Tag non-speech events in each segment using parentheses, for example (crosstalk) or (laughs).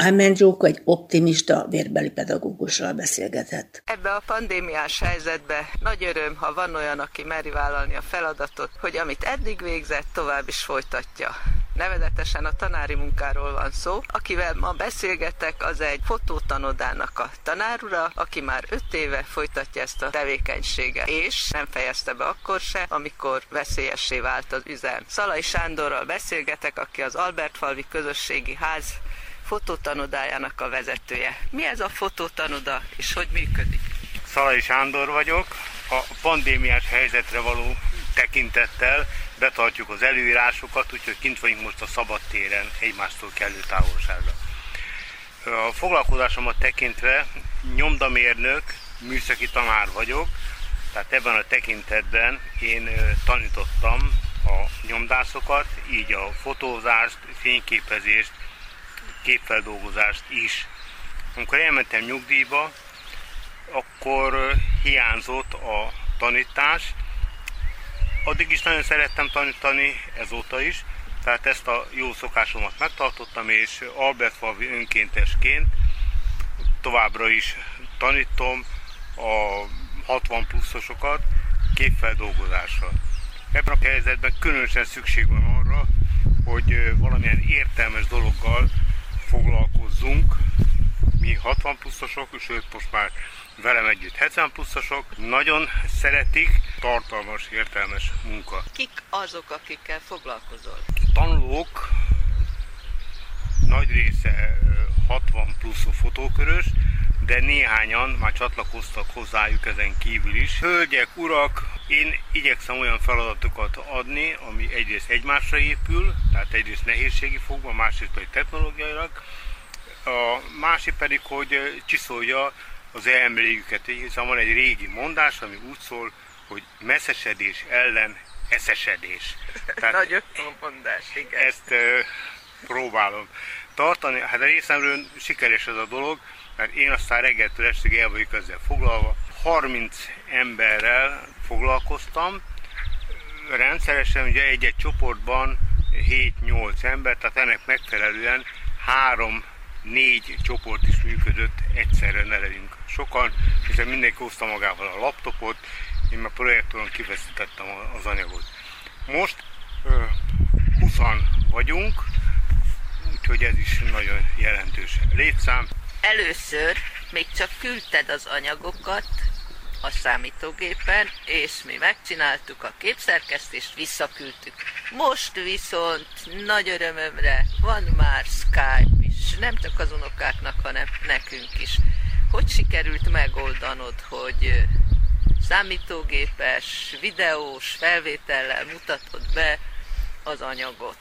Ámen Zsóka egy optimista vérbeli pedagógussal beszélgetett. Ebbe a pandémiás helyzetbe nagy öröm, ha van olyan, aki meri vállalni a feladatot, hogy amit eddig végzett, tovább is folytatja. Nevezetesen a tanári munkáról van szó. Akivel ma beszélgetek, az egy fotótanodának a tanárura, aki már öt éve folytatja ezt a tevékenységet, és nem fejezte be akkor se, amikor veszélyessé vált az üzem. Szalai Sándorral beszélgetek, aki az Albertfalvi Közösségi Ház fotótanodájának a vezetője. Mi ez a fotótanoda, és hogy működik? Szalai Sándor vagyok. A pandémiás helyzetre való tekintettel betartjuk az előírásokat, úgyhogy kint vagyunk most a szabad téren egymástól kellő távolságra. A foglalkozásomat tekintve nyomdamérnök, műszaki tanár vagyok, tehát ebben a tekintetben én tanítottam a nyomdászokat, így a fotózást, fényképezést, képfeldolgozást is. Amikor elmentem nyugdíjba, akkor hiányzott a tanítás. Addig is nagyon szerettem tanítani, ezóta is, tehát ezt a jó szokásomat megtartottam, és Albert Falvi önkéntesként továbbra is tanítom a 60 pluszosokat képfeldolgozásra. Ebben a helyzetben különösen szükség van arra, hogy valamilyen értelmes dologgal foglalkozzunk. Mi 60 pluszosok, sőt most már velem együtt 70 pluszosok. Nagyon szeretik, tartalmas, értelmes munka. Kik azok, akikkel foglalkozol? Tanulók nagy része 60 plusz fotókörös, de néhányan már csatlakoztak hozzájuk ezen kívül is. Hölgyek, urak, én igyekszem olyan feladatokat adni, ami egyrészt egymásra épül, tehát egyrészt nehézségi fogva, másrészt pedig technológiailag, a másik pedig, hogy csiszolja az elmélyüket, hiszen van egy régi mondás, ami úgy szól, hogy messzesedés ellen eszesedés. (laughs) Tehát Nagyon jó mondás, igen. Ezt próbálom tartani. Hát a részemről sikeres ez a dolog, mert én aztán reggeltől estig el vagyok ezzel foglalva. 30 emberrel foglalkoztam, rendszeresen ugye egy-egy csoportban 7-8 ember, tehát ennek megfelelően három négy csoport is működött, egyszerre ne legyünk sokan, hiszen mindenki hozta magával a laptopot, én már projektoron kiveszítettem az anyagot. Most 20 vagyunk, úgyhogy ez is nagyon jelentős létszám. Először még csak küldted az anyagokat a számítógépen, és mi megcsináltuk a képszerkesztést, visszaküldtük. Most viszont nagy örömömre van már Skype is, nem csak az unokáknak, hanem nekünk is. Hogy sikerült megoldanod, hogy számítógépes, videós felvétellel mutatod be az anyagot?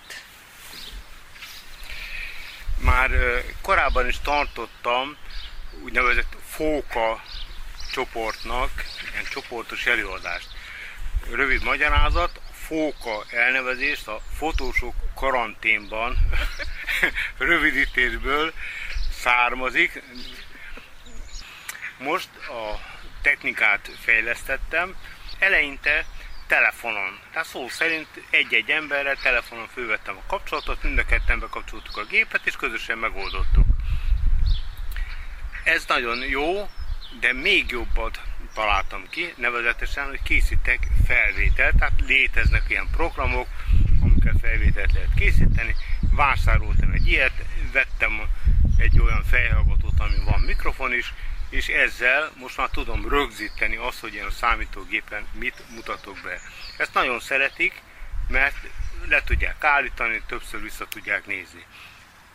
Már korábban is tartottam úgynevezett fóka csoportnak ilyen csoportos előadást. Rövid magyarázat, fóka elnevezést a fotósok karanténban (laughs) rövidítésből származik. Most a technikát fejlesztettem, eleinte telefonon. Tehát szó szerint egy-egy emberre telefonon fölvettem a kapcsolatot, mind a ketten bekapcsoltuk a gépet, és közösen megoldottuk. Ez nagyon jó, de még jobbat találtam ki, nevezetesen, hogy készítek felvételt, tehát léteznek ilyen programok, amikkel felvételt lehet készíteni. Vásároltam egy ilyet, vettem egy olyan fejhallgatót, ami van mikrofon is, és ezzel most már tudom rögzíteni azt, hogy én a számítógépen mit mutatok be. Ezt nagyon szeretik, mert le tudják állítani, többször vissza tudják nézni.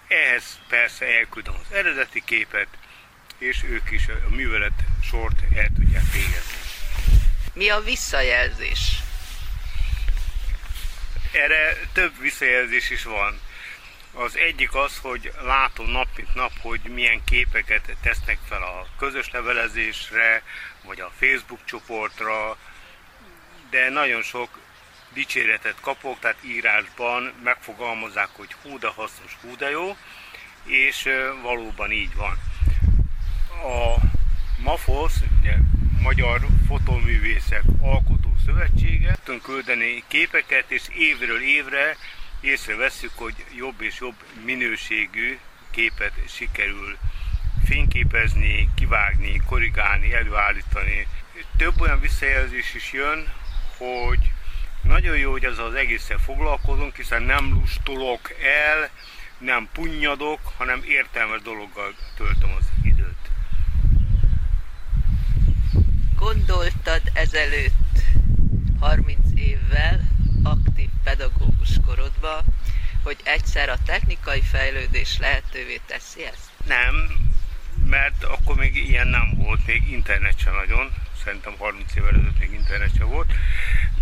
Ehhez persze elküldöm az eredeti képet, és ők is a művelet sort el tudják végezni. Mi a visszajelzés? Erre több visszajelzés is van. Az egyik az, hogy látom nap mint nap, hogy milyen képeket tesznek fel a közös levelezésre, vagy a Facebook csoportra, de nagyon sok dicséretet kapok, tehát írásban megfogalmazzák, hogy hú de hasznos, hú de jó, és valóban így van. A MAFOS, ugye Magyar Fotóművészek Alkotó Szövetsége, tudunk küldeni képeket, és évről évre észreveszünk, hogy jobb és jobb minőségű képet sikerül fényképezni, kivágni, korrigálni, előállítani. Több olyan visszajelzés is jön, hogy nagyon jó, hogy ezzel az egészen foglalkozunk, hiszen nem lustolok el, nem punnyadok, hanem értelmes dologgal töltöm az időt. Gondoltad ezelőtt 30 évvel aktív pedagógus korodba, hogy egyszer a technikai fejlődés lehetővé teszi ezt? Nem, mert akkor még ilyen nem volt, még internet sem nagyon, szerintem 30 évvel ezelőtt még internet sem volt,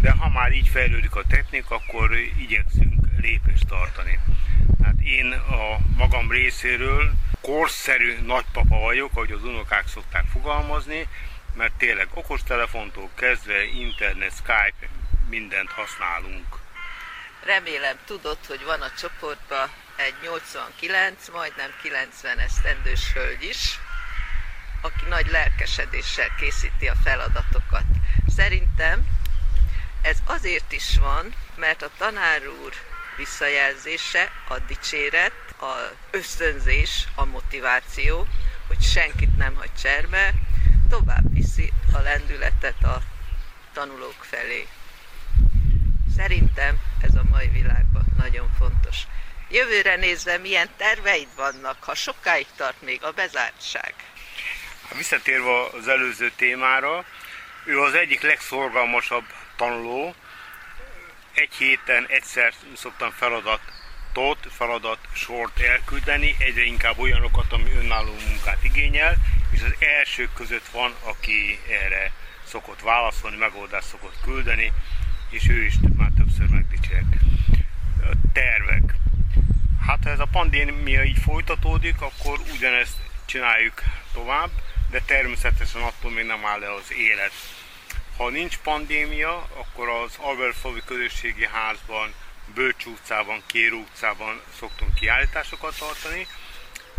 de ha már így fejlődik a technika, akkor igyekszünk lépést tartani. Hát én a magam részéről korszerű nagypapa vagyok, ahogy az unokák szokták fogalmazni, mert tényleg okostelefontól kezdve internet, Skype, mindent használunk. Remélem tudod, hogy van a csoportban egy 89, majdnem 90 esztendős hölgy is, aki nagy lelkesedéssel készíti a feladatokat. Szerintem ez azért is van, mert a tanár úr visszajelzése, a dicséret, a ösztönzés, a motiváció, hogy senkit nem hagy cserbe, tovább viszi a lendületet a tanulók felé. Szerintem ez a mai világban nagyon fontos. Jövőre nézve milyen terveid vannak, ha sokáig tart még a bezártság? Visszatérve az előző témára, ő az egyik legszorgalmasabb tanuló. Egy héten egyszer szoktam feladatot, feladat sort elküldeni, egyre inkább olyanokat, ami önálló munkát igényel, és az elsők között van, aki erre szokott válaszolni, megoldást szokott küldeni, és ő is már többször megdicsért. Tervek. Hát ha ez a pandémia így folytatódik, akkor ugyanezt csináljuk tovább, de természetesen attól még nem áll le az élet. Ha nincs pandémia, akkor az Albertfavi Közösségi Házban, Bölcs utcában, Kér utcában szoktunk kiállításokat tartani.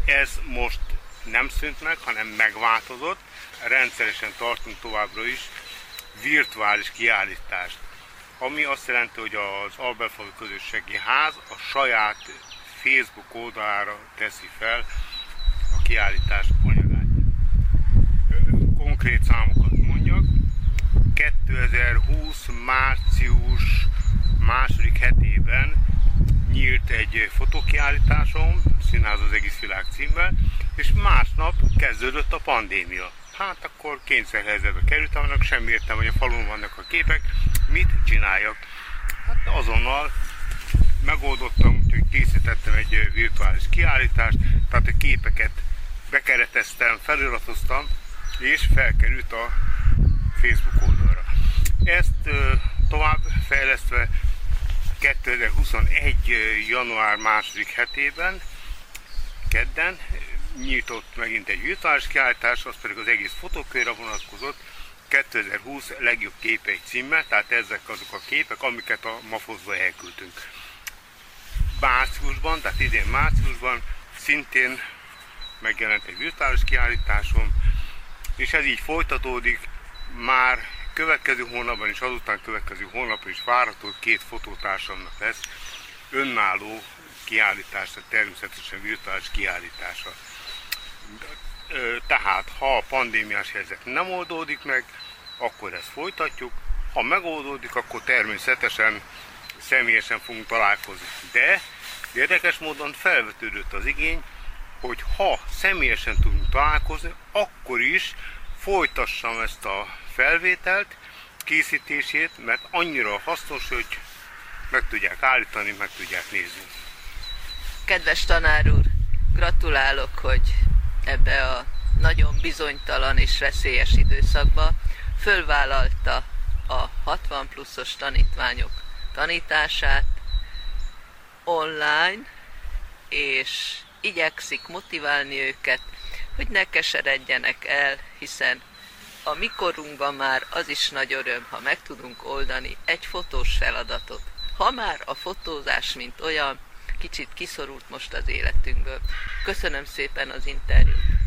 Ez most nem szűnt meg, hanem megváltozott. Rendszeresen tartunk továbbra is virtuális kiállítást. Ami azt jelenti, hogy az Albertfavi Közösségi Ház a saját Facebook oldalára teszi fel a kiállítás anyagát. Konkrét számokat mondjak. 2020 március második hetében nyílt egy fotókiállításom, Színház az egész világ címmel, és másnap kezdődött a pandémia. Hát akkor kényszerhelyzetbe kerültem, annak sem értem, hogy a falun vannak a képek, mit csináljak. Hát azonnal megoldottam, úgyhogy készítettem egy virtuális kiállítást, tehát a képeket bekereteztem, feliratoztam, és felkerült a Facebook oldalra. Ezt tovább fejlesztve 2021. január második hetében, kedden nyitott megint egy virtuális az pedig az egész fotókörre vonatkozott, 2020 legjobb képei címmel, tehát ezek azok a képek, amiket a Mafozba elküldtünk. Márciusban, tehát idén márciusban szintén megjelent egy virtuális kiállításom, és ez így folytatódik, már következő hónapban és azután következő hónapban is várható, két fotótársamnak lesz önálló kiállítása, természetesen virtuális kiállítása. Tehát, ha a pandémiás helyzet nem oldódik meg, akkor ezt folytatjuk, ha megoldódik, akkor természetesen személyesen fogunk találkozni. De érdekes módon felvetődött az igény, hogy ha személyesen tudunk találkozni, akkor is folytassam ezt a felvételt, készítését, mert annyira hasznos, hogy meg tudják állítani, meg tudják nézni. Kedves tanár úr, gratulálok, hogy ebbe a nagyon bizonytalan és veszélyes időszakba fölvállalta a 60 pluszos tanítványok tanítását online, és igyekszik motiválni őket, hogy ne keseredjenek el, hiszen a mikorunkban már az is nagy öröm, ha meg tudunk oldani egy fotós feladatot. Ha már a fotózás, mint olyan, kicsit kiszorult most az életünkből. Köszönöm szépen az interjút.